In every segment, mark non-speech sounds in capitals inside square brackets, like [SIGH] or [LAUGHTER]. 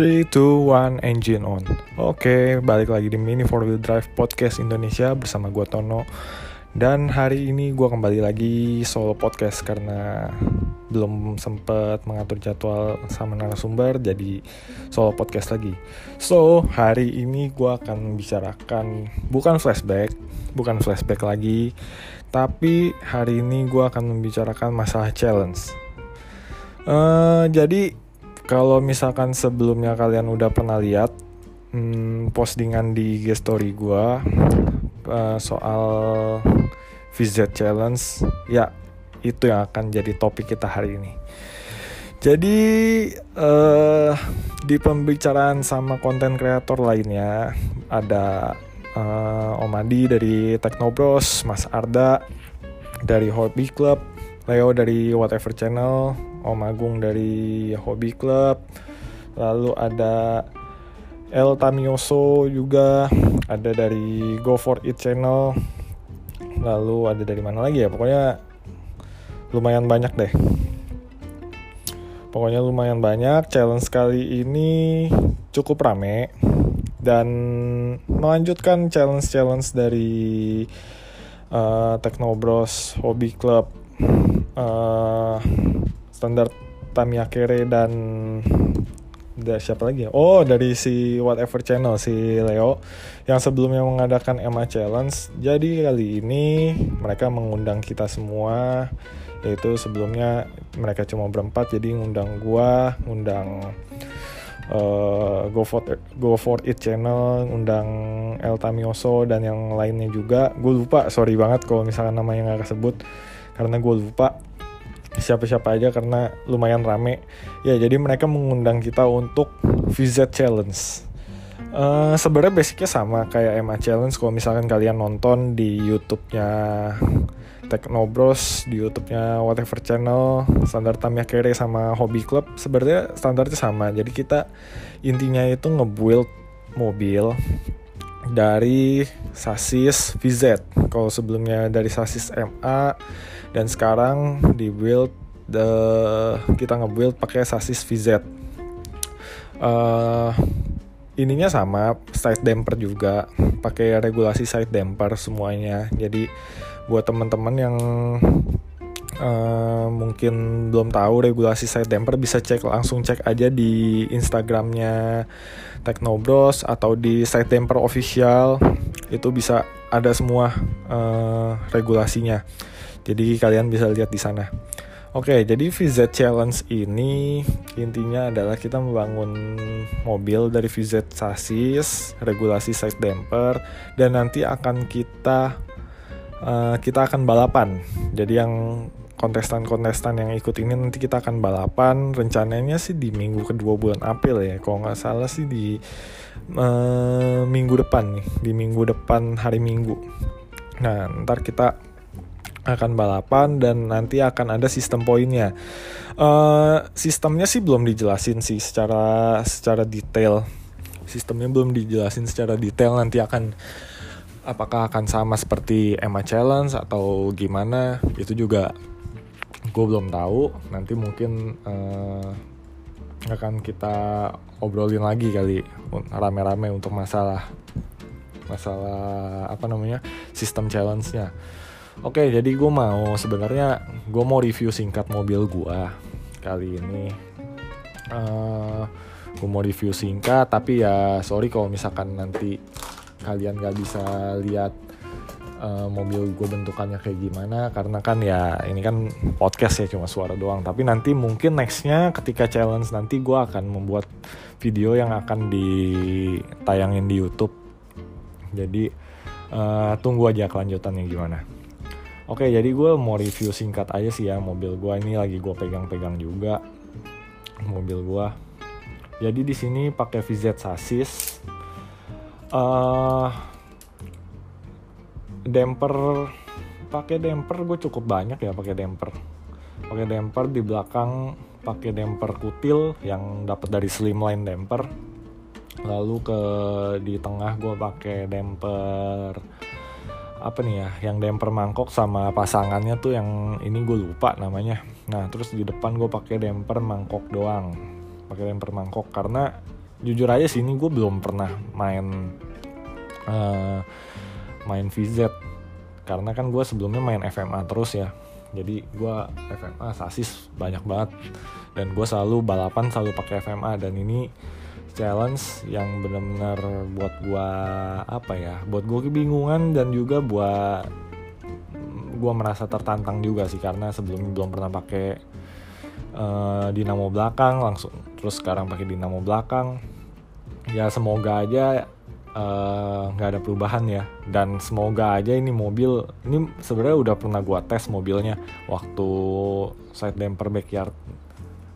3, 2, 1, engine on. Oke, balik lagi di Mini 4 Wheel Drive Podcast Indonesia bersama gue Tono. Dan hari ini gue kembali lagi solo podcast karena belum sempet mengatur jadwal sama narasumber Jadi solo podcast lagi. So, hari ini gue akan bicarakan bukan flashback Bukan flashback lagi Tapi hari ini gue akan membicarakan masalah challenge. Uh, jadi kalau misalkan sebelumnya kalian udah pernah lihat hmm, postingan di IG story gue uh, soal VZ Challenge, ya itu yang akan jadi topik kita hari ini. Jadi uh, di pembicaraan sama konten kreator lainnya ada uh, Om Adi dari Technobros, Mas Arda dari Hobby Club, Leo dari Whatever Channel, Om Agung dari Hobby Club, lalu ada El Tamioso juga, ada dari Go For It Channel, lalu ada dari mana lagi ya? Pokoknya lumayan banyak deh. Pokoknya lumayan banyak. Challenge kali ini cukup rame dan melanjutkan challenge-challenge dari uh, Technobros Hobby Club. Uh, standar Tamiya Kere dan da, siapa lagi ya? Oh dari si Whatever Channel si Leo yang sebelumnya mengadakan Emma Challenge. Jadi kali ini mereka mengundang kita semua yaitu sebelumnya mereka cuma berempat jadi ngundang gua, ngundang uh, Go for Go for It Channel, ngundang El Tamioso dan yang lainnya juga. Gue lupa, sorry banget kalau misalkan namanya nggak kesebut karena gue lupa siapa-siapa aja karena lumayan rame. Ya jadi mereka mengundang kita untuk VZ Challenge. Uh, sebenarnya basicnya sama kayak MA Challenge. Kalau misalkan kalian nonton di YouTube-nya Technobros di YouTube-nya Whatever Channel, standar Tamiya Kere sama Hobby Club sebenarnya standarnya sama. Jadi kita intinya itu ngebuild mobil dari sasis VZ. Kalau sebelumnya dari sasis MA dan sekarang di build the kita ngebuild pakai sasis VZ uh, ininya sama side damper juga pakai regulasi side damper semuanya jadi buat teman-teman yang uh, mungkin belum tahu regulasi side damper bisa cek langsung cek aja di Instagramnya Technobros atau di side damper official itu bisa ada semua uh, regulasinya jadi kalian bisa lihat di sana. Oke, jadi VZ Challenge ini intinya adalah kita membangun mobil dari VZ sasis, regulasi side damper, dan nanti akan kita uh, kita akan balapan. Jadi yang kontestan-kontestan yang ikut ini nanti kita akan balapan. Rencananya sih di minggu kedua bulan April ya, kalau nggak salah sih di uh, minggu depan nih, di minggu depan hari Minggu. Nah, ntar kita akan balapan dan nanti akan ada sistem poinnya. Uh, sistemnya sih belum dijelasin sih secara secara detail. Sistemnya belum dijelasin secara detail nanti akan apakah akan sama seperti Emma Challenge atau gimana itu juga gue belum tahu. Nanti mungkin uh, akan kita obrolin lagi kali rame-rame untuk masalah masalah apa namanya sistem challenge-nya. Oke, jadi gue mau sebenarnya gue mau review singkat mobil gue kali ini. Uh, eh, gue mau review singkat, tapi ya sorry kalau misalkan nanti kalian gak bisa lihat uh, mobil gue bentukannya kayak gimana, karena kan ya ini kan podcast ya cuma suara doang. Tapi nanti mungkin nextnya ketika challenge nanti gue akan membuat video yang akan ditayangin di YouTube. Jadi uh, tunggu aja kelanjutannya gimana. Oke, jadi gue mau review singkat aja sih ya mobil gue ini lagi gue pegang-pegang juga mobil gue. Jadi di sini pakai VZ sasis. Uh, damper pakai damper gue cukup banyak ya pakai damper. Pakai damper di belakang pakai damper kutil yang dapat dari Slimline damper. Lalu ke di tengah gue pakai damper apa nih ya yang damper mangkok sama pasangannya tuh yang ini gue lupa namanya nah terus di depan gue pakai damper mangkok doang pakai damper mangkok karena jujur aja sih ini gue belum pernah main uh, main VZ karena kan gue sebelumnya main FMA terus ya. Jadi gue FMA sasis banyak banget. Dan gue selalu balapan selalu pakai FMA dan ini challenge yang benar-benar buat gue apa ya buat gue kebingungan dan juga buat gue merasa tertantang juga sih. Karena sebelumnya belum pernah pakai uh, dinamo belakang langsung terus sekarang pakai dinamo belakang. Ya semoga aja nggak uh, ada perubahan ya. Dan semoga aja ini mobil ini sebenarnya udah pernah gua tes mobilnya waktu side damper backyard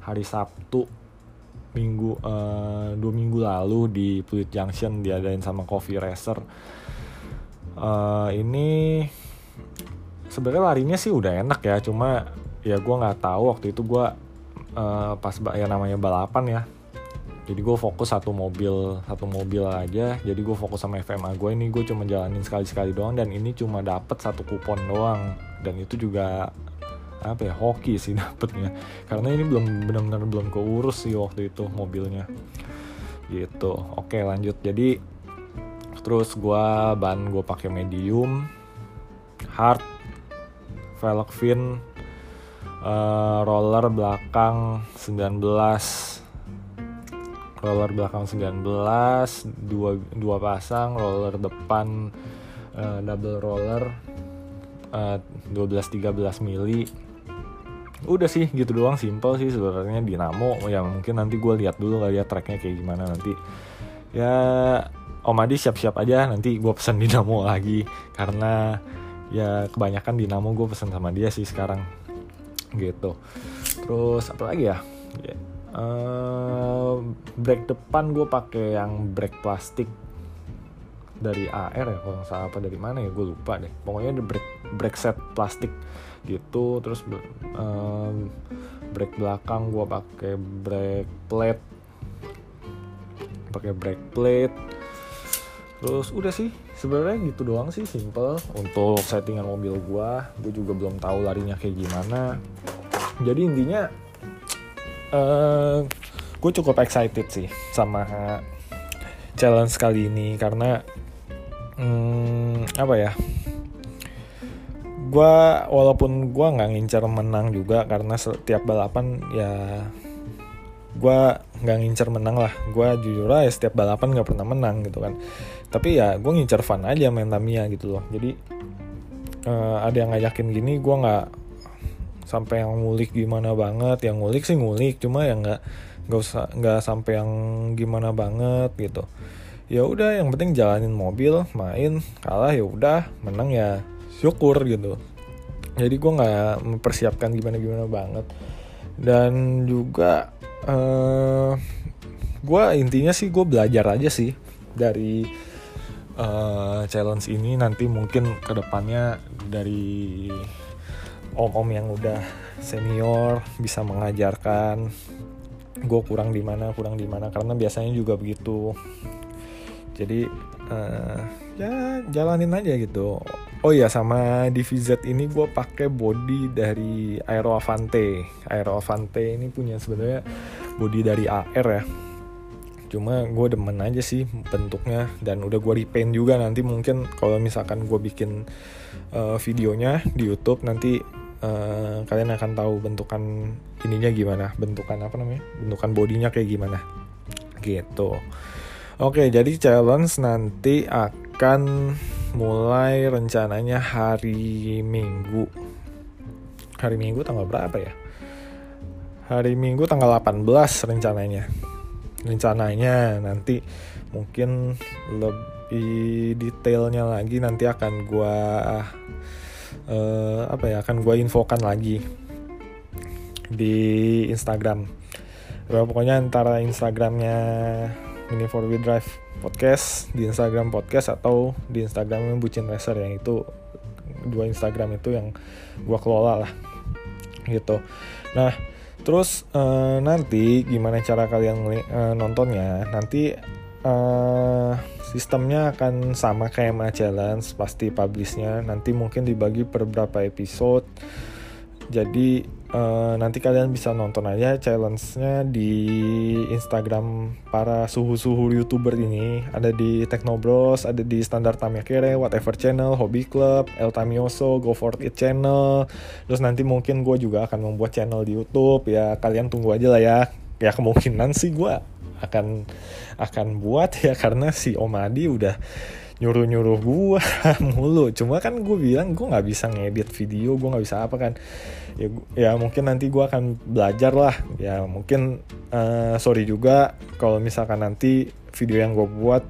hari Sabtu minggu uh, dua minggu lalu di Pluit Junction diadain sama Coffee Racer. Uh, ini sebenarnya larinya sih udah enak ya cuma ya gue nggak tahu waktu itu gue uh, pas ya namanya balapan ya jadi gue fokus satu mobil satu mobil aja. Jadi gue fokus sama FMA gue ini gue cuma jalanin sekali sekali doang. Dan ini cuma dapet satu kupon doang. Dan itu juga apa ya hoki sih [LAUGHS] dapetnya. Karena ini belum benar-benar belum keurus sih waktu itu mobilnya. Gitu. Oke lanjut. Jadi terus gue ban gue pakai medium hard velg fin uh, roller belakang 19 roller belakang 19 dua dua pasang roller depan uh, double roller uh, 12 13 mili. Udah sih gitu doang simple sih sebenarnya dinamo ya mungkin nanti gue lihat dulu kali ya tracknya kayak gimana nanti. Ya Om Adi siap-siap aja nanti gue pesen dinamo lagi. Karena ya kebanyakan dinamo gue pesen sama dia sih sekarang. Gitu. Terus apa lagi ya? Yeah. Uh, brake depan gue pakai yang brake plastik dari AR ya kalau salah apa dari mana ya gue lupa deh. Pokoknya ada brake brake set plastik gitu terus um, brake belakang gue pakai brake plate pakai brake plate. Terus udah sih sebenarnya gitu doang sih simple. Untuk settingan mobil gue gue juga belum tahu larinya kayak gimana. Jadi intinya uh, eh, gue cukup excited sih sama challenge kali ini karena hmm, apa ya? Gue walaupun gue nggak ngincar menang juga karena setiap balapan ya gue nggak ngincar menang lah. Gue jujur aja setiap balapan nggak pernah menang gitu kan. Tapi ya gue ngincar fun aja main Tamiya gitu loh. Jadi uh, ada yang ngajakin gini gue nggak sampai yang ngulik gimana banget. Yang ngulik sih ngulik cuma yang nggak nggak usah nggak sampai yang gimana banget gitu. Ya udah yang penting jalanin mobil main kalah ya udah menang ya syukur gitu. Jadi gue nggak mempersiapkan gimana gimana banget. Dan juga uh, eh, gue intinya sih gue belajar aja sih dari uh, challenge ini nanti mungkin ke depannya dari om-om yang udah senior bisa mengajarkan gue kurang di mana kurang di mana karena biasanya juga begitu. Jadi uh, ya jalanin aja gitu. Oh iya sama di ini gue pakai body dari Aero Avante. Aero Avante ini punya sebenarnya body dari AR ya. Cuma gue demen aja sih bentuknya dan udah gue repaint juga nanti mungkin kalau misalkan gue bikin uh, videonya di YouTube nanti uh, kalian akan tahu bentukan ininya gimana bentukan apa namanya bentukan bodinya kayak gimana gitu Oke, jadi challenge nanti akan mulai rencananya hari Minggu. Hari Minggu tanggal berapa ya? Hari Minggu tanggal 18 rencananya. Rencananya nanti mungkin lebih detailnya lagi nanti akan gua uh, apa ya akan gua infokan lagi di Instagram. pokoknya antara Instagramnya Mini for Wheel Drive podcast di Instagram podcast atau di Instagram Bucin Racer yang itu dua Instagram itu yang gua kelola lah gitu. Nah terus uh, nanti gimana cara kalian uh, nontonnya? Nanti uh, sistemnya akan sama kayak Ma Challenge pasti publishnya. Nanti mungkin dibagi per berapa episode. Jadi uh, nanti kalian bisa nonton aja challenge-nya di Instagram para suhu-suhu youtuber ini. Ada di Technobros ada di Standar Tamekere Whatever Channel Hobby Club El Tamioso Go For It Channel. Terus nanti mungkin gue juga akan membuat channel di YouTube. Ya kalian tunggu aja lah ya. Ya kemungkinan sih gue akan akan buat ya karena si Omadi udah nyuruh-nyuruh gue [LAUGHS] mulu. Cuma kan gue bilang gue nggak bisa ngedit video gue nggak bisa apa kan. Ya ya mungkin nanti gue akan belajar lah. Ya mungkin uh, sorry juga kalau misalkan nanti video yang gue buat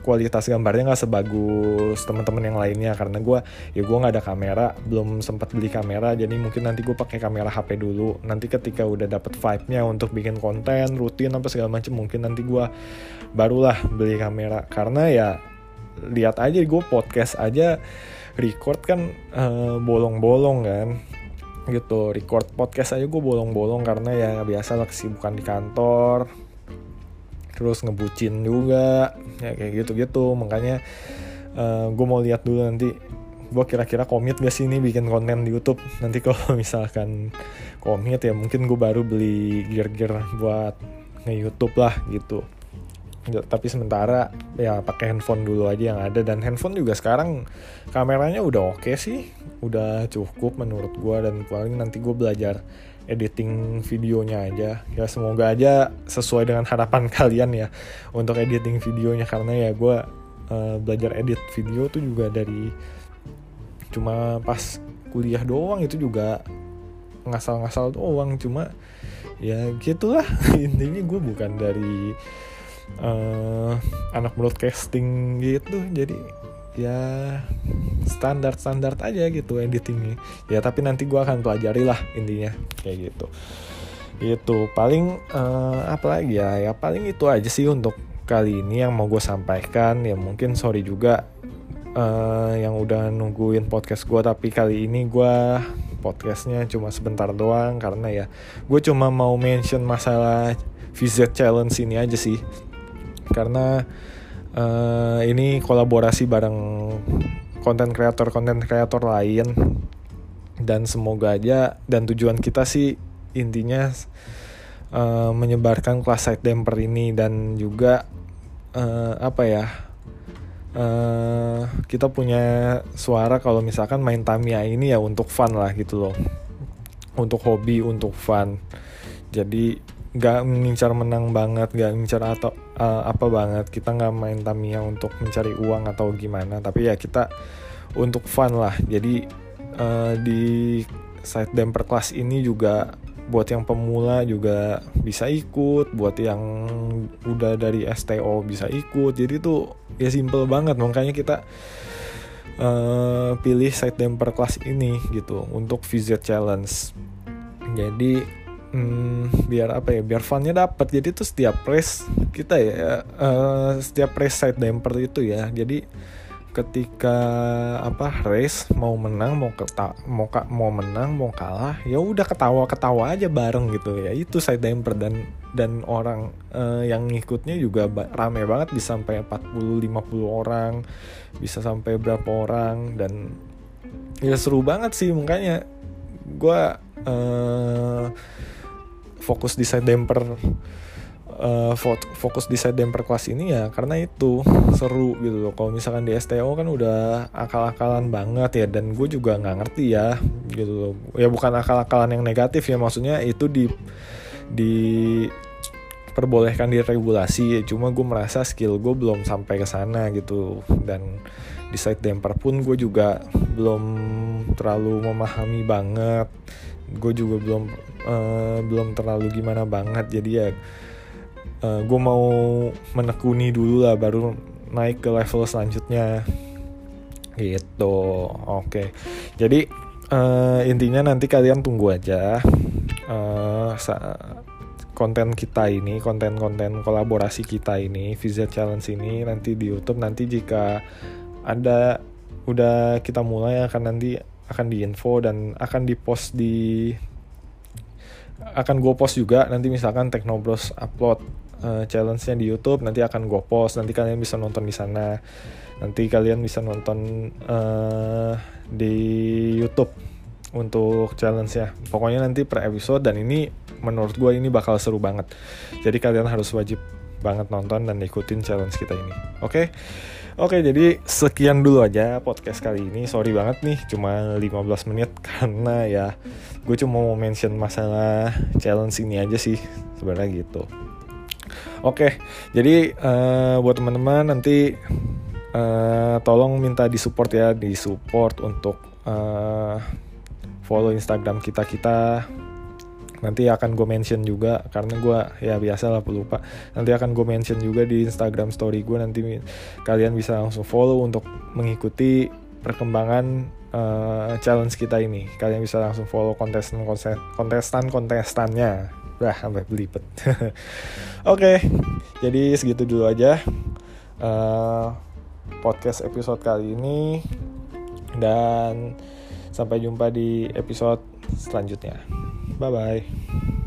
kualitas gambarnya nggak sebagus teman-teman yang lainnya karena gue ya gue nggak ada kamera belum sempat beli kamera jadi mungkin nanti gue pakai kamera HP dulu. Nanti ketika udah dapet vibe-nya untuk bikin konten rutin apa segala macam mungkin nanti gue barulah beli kamera. Karena ya lihat aja gue podcast aja record kan eh, bolong-bolong kan gitu. Record podcast aja gue bolong-bolong karena ya biasa lah kesibukan di kantor terus ngebucin juga ya kayak gitu-gitu. Makanya uh, eh, gue mau lihat dulu nanti gue kira-kira komit gak sih ini bikin konten di YouTube? [LAUGHS] Nanti kalau misalkan komit ya mungkin gue baru beli gear-gear buat nge YouTube lah gitu. Tapi sementara ya pakai handphone dulu aja yang ada. Dan handphone juga sekarang kameranya udah oke okay sih. Udah cukup menurut gue dan paling nanti gue belajar editing videonya aja. Ya semoga aja sesuai dengan harapan [LAUGHS] kalian ya untuk editing videonya. Karena ya gue uh, belajar edit video tuh juga dari cuma pas kuliah doang itu juga ngasal-ngasal doang. Cuma ya gitulah. [LAUGHS] Intinya gue bukan dari uh, anak broadcasting gitu. Jadi ya standar standar aja gitu editingnya. Ya tapi nanti gue akan pelajari lah intinya kayak gitu. Itu paling uh, apa lagi ya? Ya paling itu aja sih untuk kali ini yang mau gue sampaikan. Ya mungkin sorry juga uh, yang udah nungguin podcast gue tapi kali ini gue podcastnya cuma sebentar doang karena ya gue cuma mau mention masalah visit challenge ini aja sih. Karena uh, ini kolaborasi bareng konten kreator konten kreator lain. Dan semoga aja dan tujuan kita sih intinya uh, menyebarkan kelas side damper ini dan juga uh, apa ya uh, kita punya suara kalau misalkan main Tamiya ini ya untuk fun lah gitu loh. Untuk hobi untuk fun. Jadi nggak mengincar menang banget nggak mengincar atau uh, apa banget kita nggak main Tamiya untuk mencari uang atau gimana tapi ya kita untuk fun lah. Jadi uh, di side damper class ini juga buat yang pemula juga bisa ikut buat yang udah dari STO bisa ikut. Jadi tuh ya simple banget makanya kita uh, pilih side damper class ini gitu untuk VZ challenge. Jadi hmm, biar apa ya biar funnya dapat jadi tuh setiap race kita ya uh, setiap race side damper itu ya. Jadi ketika apa race mau menang mau keta mau ka, mau menang mau kalah ya udah ketawa ketawa aja bareng gitu ya. Itu side damper dan dan orang uh, yang ngikutnya juga rame banget. Bisa sampai 40 50 orang bisa sampai berapa orang. Dan ya seru banget sih makanya gue uh, fokus di side damper uh, fokus di side damper kelas ini ya karena itu seru gitu loh. Kalau misalkan di STO kan udah akal-akalan banget ya dan gue juga nggak ngerti ya gitu loh. Ya bukan akal-akalan yang negatif ya maksudnya itu di di perbolehkan diregulasi cuma gue merasa skill gue belum sampai ke sana gitu. Dan di side damper pun gue juga belum terlalu memahami banget gue juga belum uh, belum terlalu gimana banget. Jadi ya uh, eh, gue mau menekuni dulu lah baru naik ke level selanjutnya. Gitu oke. Okay. jadi uh, intinya nanti kalian tunggu aja uh, konten kita ini konten-konten kolaborasi kita ini Visa Challenge ini nanti di YouTube. Nanti jika ada udah kita mulai akan nanti akan diinfo dan akan dipost di akan gue post juga. Nanti misalkan Teknobros upload uh, challenge-nya di YouTube nanti akan gue post. Nanti kalian bisa nonton di sana. Nanti kalian bisa nonton uh, di YouTube untuk challenge ya pokoknya nanti per episode dan ini menurut gue ini bakal seru banget. Jadi kalian harus wajib banget nonton dan ikutin challenge kita ini. Oke? Okay? oke jadi sekian dulu aja podcast kali ini. Sorry banget nih cuma 15 menit [LAUGHS] karena ya gue cuma mau mention masalah challenge ini aja sih sebenarnya gitu. Oke jadi uh, buat teman-teman nanti uh, tolong minta disupport ya disupport untuk uh, follow Instagram kita kita nanti akan gue mention juga karena gue ya biasa lah lupa nanti akan gue mention juga di Instagram story gue nanti kalian bisa langsung follow untuk mengikuti perkembangan uh, challenge kita ini. Kalian bisa langsung follow kontestan kontestan kontestannya. Lah sampai belibet. [LAUGHS] Oke okay, jadi segitu dulu aja uh, podcast episode kali ini. Dan Sampai jumpa di episode selanjutnya. Bye bye.